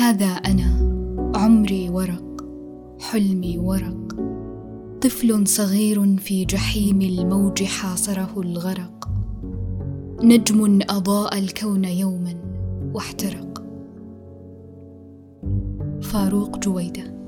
هذا أنا عمري ورق حلمي ورق. طفل صغير في جحيم الموج حاصره الغرق. نجم أضاء الكون يوما واحترق. فاروق جويدة.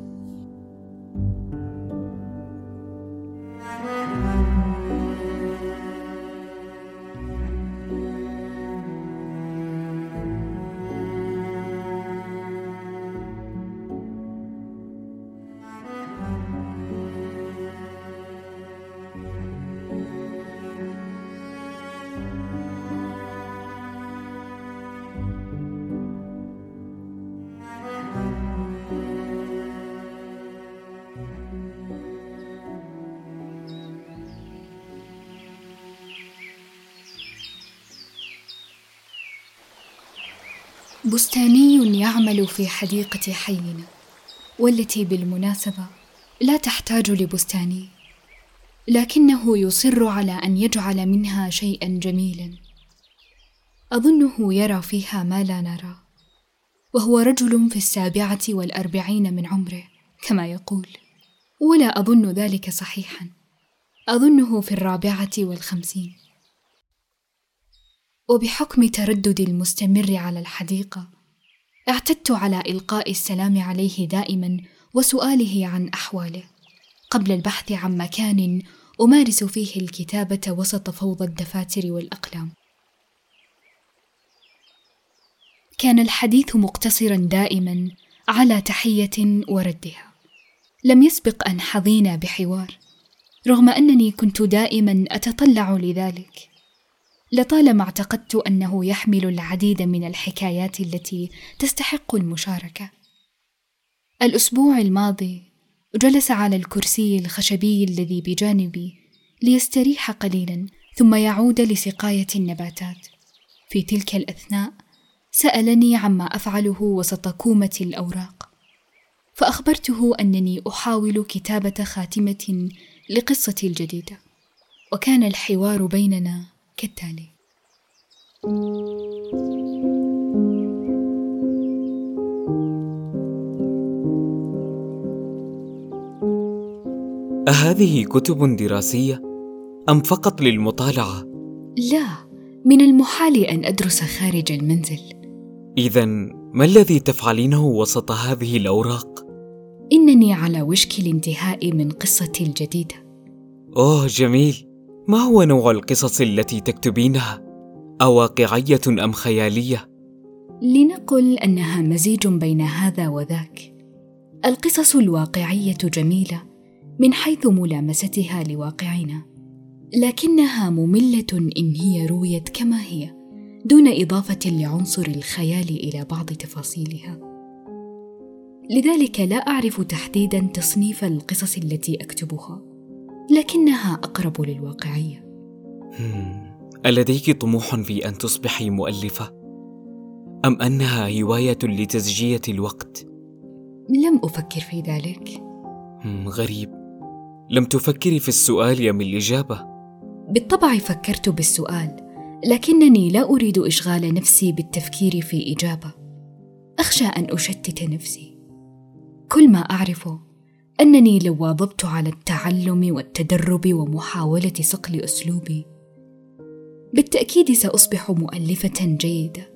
بستاني يعمل في حديقة حينا والتي بالمناسبة لا تحتاج لبستاني لكنه يصر على أن يجعل منها شيئا جميلا. أظنه يرى فيها ما لا نرى وهو رجل في السابعة والأربعين من عمره كما يقول. ولا أظن ذلك صحيحا. أظنه في الرابعة والخمسين. وبحكم ترددي المستمر على الحديقة اعتدت على إلقاء السلام عليه دائما وسؤاله عن أحواله. قبل البحث عن مكان أمارس فيه الكتابة وسط فوضى الدفاتر والأقلام. كان الحديث مقتصرا دائما على تحية وردها. لم يسبق أن حظينا بحوار رغم أنني كنت دائما أتطلع لذلك. لطالما اعتقدت أنه يحمل العديد من الحكايات التي تستحق المشاركة. الأسبوع الماضي جلس على الكرسي الخشبي الذي بجانبي ليستريح قليلا ثم يعود لسقاية النباتات. في تلك الأثناء سألني عما أفعله وسط كومة الأوراق فأخبرته أنني أحاول كتابة خاتمة لقصتي الجديدة وكان الحوار بيننا كالتالي أهذه كتب دراسية أم فقط للمطالعة؟ لا، من المحال أن أدرس خارج المنزل. إذا ما الذي تفعلينه وسط هذه الأوراق؟ إنني على وشك الانتهاء من قصتي الجديدة. أوه جميل. ما هو نوع القصص التي تكتبينها؟ أواقعية أم خيالية؟ لنقل أنها مزيج بين هذا وذاك. القصص الواقعية جميلة من حيث ملامستها لواقعنا لكنها مملة إن هي رويت كما هي دون إضافة لعنصر الخيال إلى بعض تفاصيلها. لذلك لا أعرف تحديدا تصنيف القصص التي أكتبها. لكنها أقرب للواقعية. ألديك طموح في أن تصبحي مؤلفة؟ أم أنها هواية لتزجية الوقت؟ لم أفكر في ذلك. غريب. لم تفكري في السؤال ام الإجابة؟ بالطبع فكرت بالسؤال لكنني لا أريد إشغال نفسي بالتفكير في إجابة. أخشى أن أشتت نفسي. كل ما أعرفه أنني لو واظبت على التعلم والتدرب ومحاولة صقل أسلوبي. بالتأكيد سأصبح مؤلفة جيدة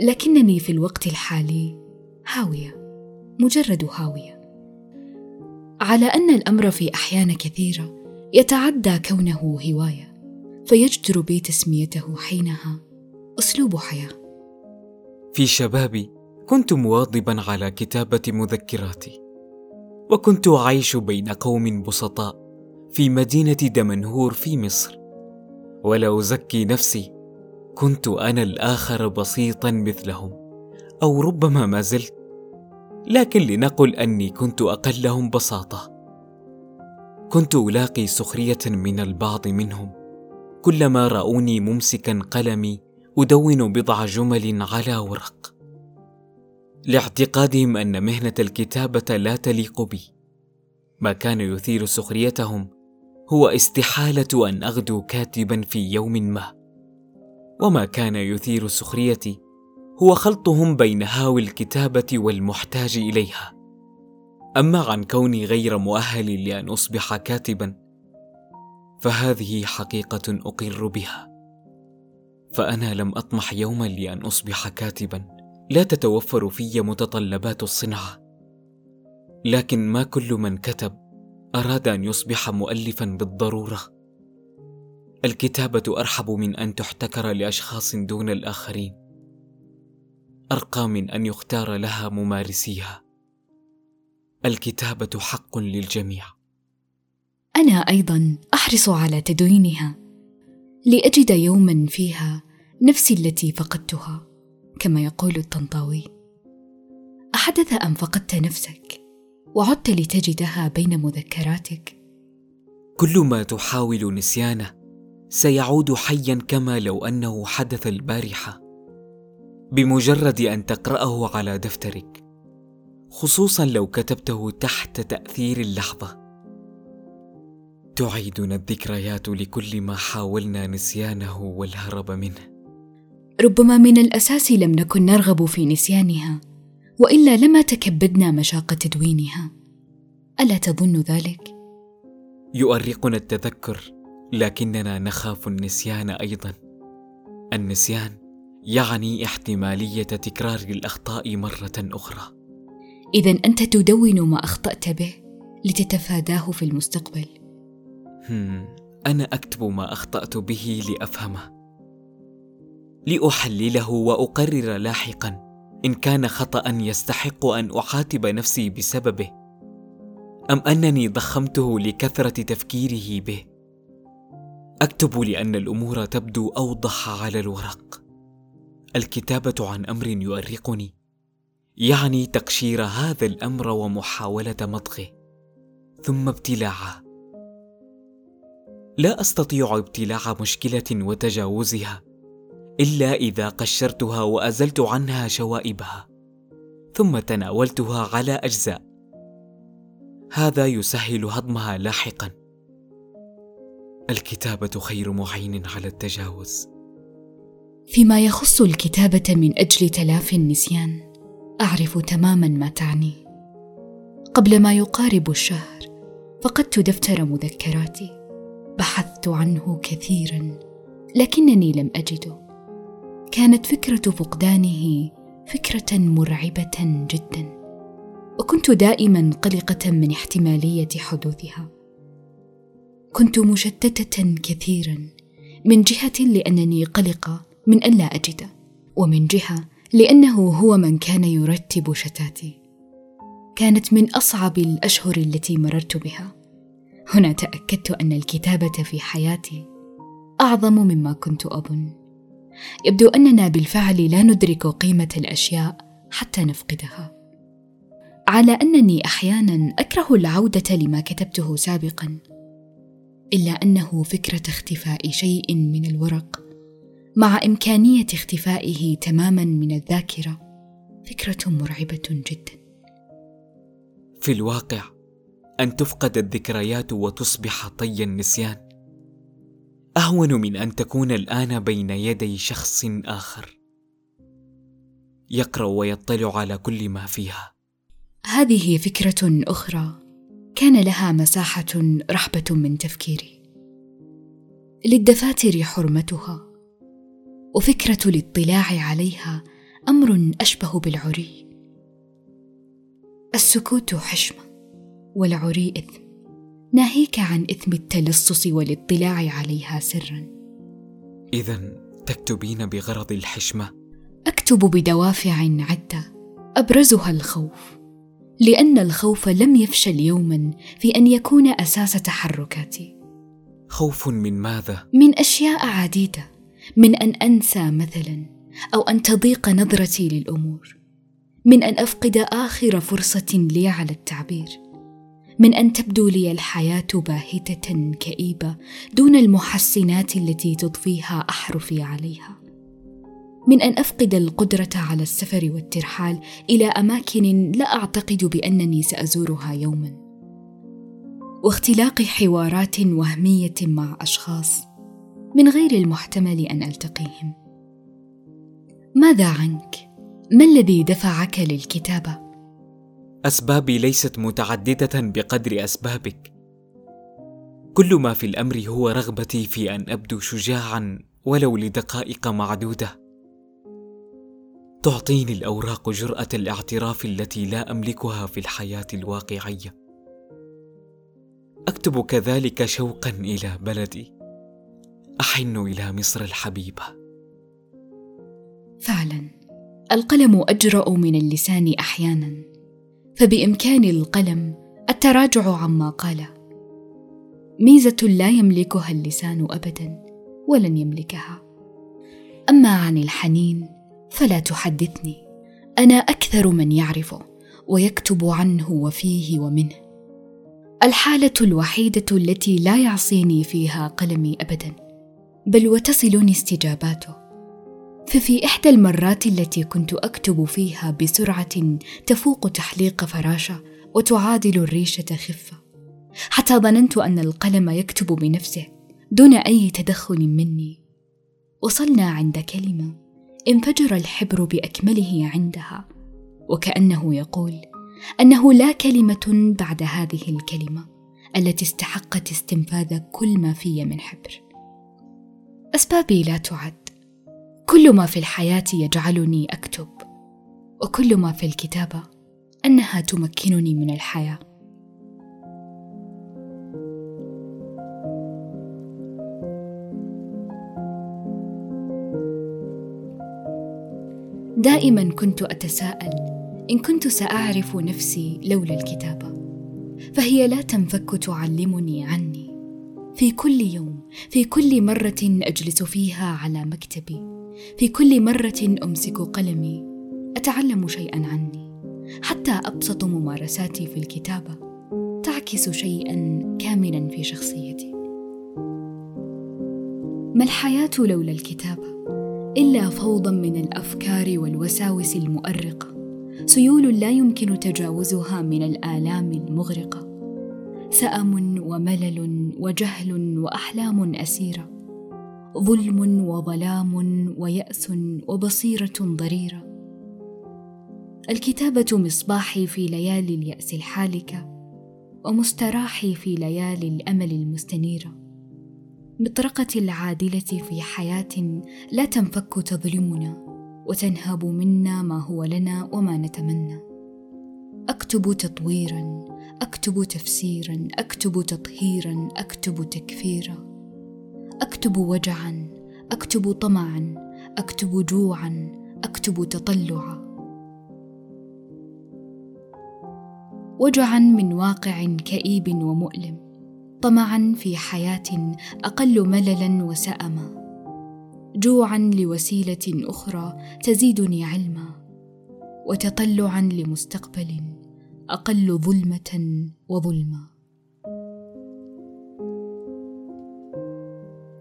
لكنني في الوقت الحالي هاوية مجرد هاوية. على أن الأمر في أحيان كثيرة يتعدى كونه هواية فيجدر بي تسميته حينها أسلوب حياة. في شبابي كنت مواظبا على كتابة مذكراتي. وكنت أعيش بين قوم بسطاء في مدينة دمنهور في مصر. ولا أزكي نفسي كنت أنا الآخر بسيطا مثلهم أو ربما ما زلت. لكن لنقل أني كنت أقلهم بساطة. كنت ألاقي سخرية من البعض منهم كلما رأوني ممسكا قلمي أدون بضع جمل على ورق. لاعتقادهم أن مهنة الكتابة لا تليق بي. ما كان يثير سخريتهم هو استحالة أن أغدو كاتبا في يوم ما. وما كان يثير سخريتي هو خلطهم بين هاوي الكتابة والمحتاج إليها. أما عن كوني غير مؤهل لأن أصبح كاتبا فهذه حقيقة أقر بها. فأنا لم أطمح يوما لأن أصبح كاتبا. لا تتوفر في متطلبات الصنعه لكن ما كل من كتب أراد أن يصبح مؤلفا بالضرورة. الكتابة أرحب من أن تحتكر لأشخاص دون الآخرين. أرقى من أن يختار لها ممارسيها. الكتابة حق للجميع. أنا أيضا أحرص على تدوينها. لأجد يوما فيها نفسي التي فقدتها. كما يقول الطنطاوي. أحدث أم فقدت نفسك وعدت لتجدها بين مذكراتك؟ كل ما تحاول نسيانه سيعود حيا كما لو أنه حدث البارحة. بمجرد أن تقرأه على دفترك خصوصا لو كتبته تحت تأثير اللحظة. تعيدنا الذكريات لكل ما حاولنا نسيانه والهرب منه. ربما من الأساس لم نكن نرغب في نسيانها وإلا لما تكبدنا مشاق تدوينها. ألا تظن ذلك؟ يؤرقنا التذكر لكننا نخاف النسيان أيضا. النسيان يعني احتمالية تكرار الأخطاء مرة أخرى. اذا أنت تدون ما أخطأت به لتتفاداه في المستقبل. هم أنا أكتب ما أخطأت به لأفهمه. لأحلله وأقرر لاحقا. إن كان خطا يستحق أن اعاتب نفسي بسببه. أم أنني ضخمته لكثرة تفكيره به. أكتب لأن الأمور تبدو أوضح على الورق. الكتابة عن أمر يؤرقني. يعني تقشير هذا الأمر ومحاولة مضغه. ثم ابتلاعه لا أستطيع ابتلاع مشكلة وتجاوزها. إلا إذا قشرتها وأزلت عنها شوائبها ثم تناولتها على أجزاء. هذا يسهل هضمها لاحقا. الكتابة خير معين على التجاوز. فيما يخص الكتابة من أجل تلافي النسيان أعرف تماما ما تعني. قبل ما يقارب الشهر فقدت دفتر مذكراتي بحثت عنه كثيرا لكنني لم أجده. كانت فكرة فقدانه فكرة مرعبة جدا. وكنت دائما قلقة من احتمالية حدوثها. كنت مشتتة كثيرا من جهة لأنني قلقة من أن لا اجده ومن جهة لأنه هو من كان يرتب شتاتي. كانت من أصعب الأشهر التي مررت بها. هنا تأكدت أن الكتابة في حياتي أعظم مما كنت أظن. يبدو أننا بالفعل لا ندرك قيمة الأشياء حتى نفقدها. على أنني أحيانا أكره العودة لما كتبته سابقا إلا أنه فكرة اختفاء شيء من الورق مع إمكانية اختفائه تماما من الذاكرة فكرة مرعبة جدا. في الواقع أن تفقد الذكريات وتصبح طي النسيان. أهون من أن تكون الآن بين يدي شخص آخر. يقرأ ويطلع على كل ما فيها. هذه فكرة أخرى. كان لها مساحة رحبة من تفكيري. للدفاتر حرمتها. وفكرة الاطلاع عليها أمر أشبه بالعري. السكوت حشمة والعري اثم ناهيك عن إثم التلصص والاطلاع عليها سرا. إذا تكتبين بغرض الحشمة؟ أكتب بدوافع عدة أبرزها الخوف. لأن الخوف لم يفشل يوما في أن يكون أساس تحركاتي. خوف من ماذا؟ من أشياء عديدة من أن أنسى مثلا أو أن تضيق نظرتي للأمور. من أن أفقد آخر فرصة لي على التعبير. من أن تبدو لي الحياة باهتة كئيبة دون المحسنات التي تضفيها احرفي عليها. من أن أفقد القدرة على السفر والترحال إلى أماكن لا أعتقد بأنني سأزورها يوما. واختلاق حوارات وهمية مع أشخاص من غير المحتمل أن ألتقيهم. ماذا عنك؟ ما الذي دفعك للكتابة؟ أسبابي ليست متعددة بقدر أسبابك. كل ما في الأمر هو رغبتي في أن أبدو شجاعا ولو لدقائق معدودة. تعطيني الأوراق جرأة الاعتراف التي لا أملكها في الحياة الواقعية. أكتب كذلك شوقا إلى بلدي. أحن إلى مصر الحبيبة. فعلا. القلم أجرأ من اللسان أحيانا. فبإمكان القلم التراجع عما قاله ميزة لا يملكها اللسان ابدا ولن يملكها. أما عن الحنين فلا تحدثني. أنا أكثر من يعرفه ويكتب عنه وفيه ومنه. الحالة الوحيدة التي لا يعصيني فيها قلمي ابدا بل وتصلني استجاباته ففي إحدى المرات التي كنت أكتب فيها بسرعة تفوق تحليق فراشة وتعادل الريشة خفة حتى ظننت أن القلم يكتب بنفسه دون أي تدخل مني. وصلنا عند كلمة انفجر الحبر بأكمله عندها وكأنه يقول أنه لا كلمة بعد هذه الكلمة التي استحقت استنفاذ كل ما في من حبر. أسبابي لا تعد. كل ما في الحياة يجعلني أكتب وكل ما في الكتابة أنها تمكنني من الحياة. دائما كنت أتساءل إن كنت سأعرف نفسي لولا الكتابة فهي لا تنفك تعلمني عني. في كل يوم في كل مرة أجلس فيها على مكتبي. في كل مرة أمسك قلمي أتعلم شيئا عني حتى أبسط ممارساتي في الكتابة تعكس شيئا كامنا في شخصيتي. ما الحياة لولا الكتابة؟ إلا فوضى من الأفكار والوساوس المؤرقة سيول لا يمكن تجاوزها من الآلام المغرقة. سأم وملل وجهل وأحلام أسيرة ظلم وظلام ويأس وبصيرة ضريرة. الكتابة مصباحي في ليالي اليأس الحالكه ومستراحي في ليالي الأمل المستنيرة. مطرقة العادلة في حياة لا تنفك تظلمنا وتنهب منا ما هو لنا وما نتمنى. أكتب تطويرا أكتب تفسيرا أكتب تطهيرا أكتب تكفيرا. أكتب وجعا أكتب طمعا أكتب جوعا أكتب تطلعا. وجعا من واقع كئيب ومؤلم طمعا في حياة أقل مللا وسأما. جوعا لوسيلة أخرى تزيدني علما وتطلعا لمستقبل أقل ظلمة وظلما.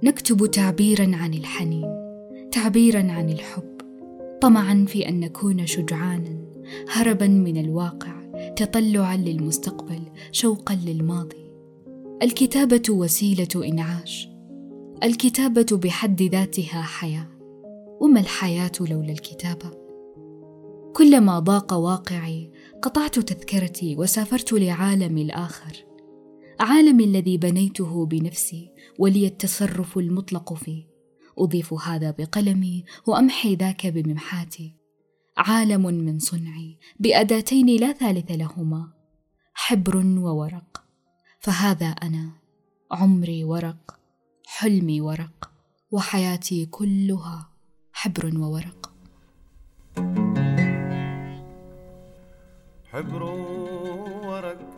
نكتب تعبيرا عن الحنين تعبيرا عن الحب طمعا في أن نكون شجعانا هربا من الواقع تطلعا للمستقبل شوقا للماضي. الكتابة وسيلة إنعاش الكتابة بحد ذاتها حياة. وما الحياة لولا الكتابة؟ كلما ضاق واقعي قطعت تذكرتي وسافرت لعالمي الآخر. عالمي الذي بنيته بنفسي ولي التصرف المطلق فيه. أضيف هذا بقلمي وأمحي ذاك بممحاتي. عالم من صنعي بأداتين لا ثالث لهما. حبر وورق. فهذا أنا. عمري ورق. حلمي ورق. وحياتي كلها حبر وورق. حبر وورق.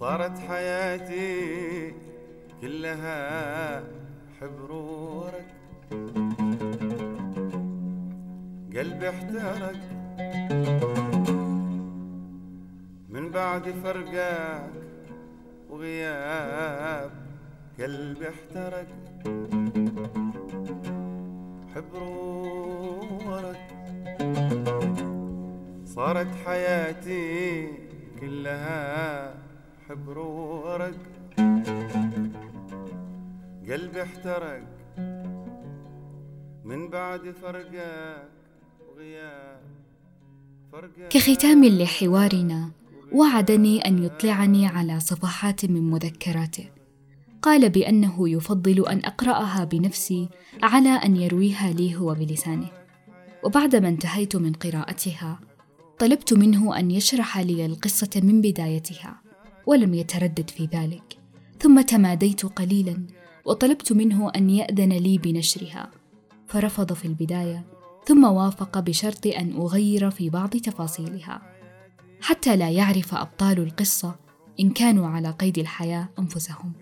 صارت حياتي كلها حبر وورق قلبي احترق من بعد فرقك وغياب. قلبي احترق حبر ورق صارت حياتي كلها حبر ورق قلبي احترق من بعد فرقك وغياب. كختام لحوارنا وعدني أن يطلعني على صفحات من مذكراته. قال بأنه يفضل أن أقرأها بنفسي على أن يرويها لي هو بلسانه. وبعدما انتهيت من قراءتها طلبت منه أن يشرح لي القصة من بدايتها. ولم يتردد في ذلك. ثم تماديت قليلا وطلبت منه أن يأذن لي بنشرها. فرفض في البداية ثم وافق بشرط أن أغير في بعض تفاصيلها. حتى لا يعرف أبطال القصة إن كانوا على قيد الحياة أنفسهم.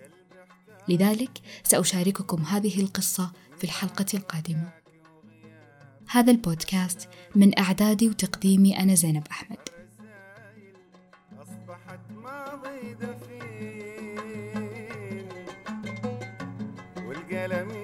لذلك سأشارككم هذه القصة في الحلقة القادمة. هذا البودكاست من أعدادي وتقديمي أنا زينب أحمد. ماضي دفين والقلم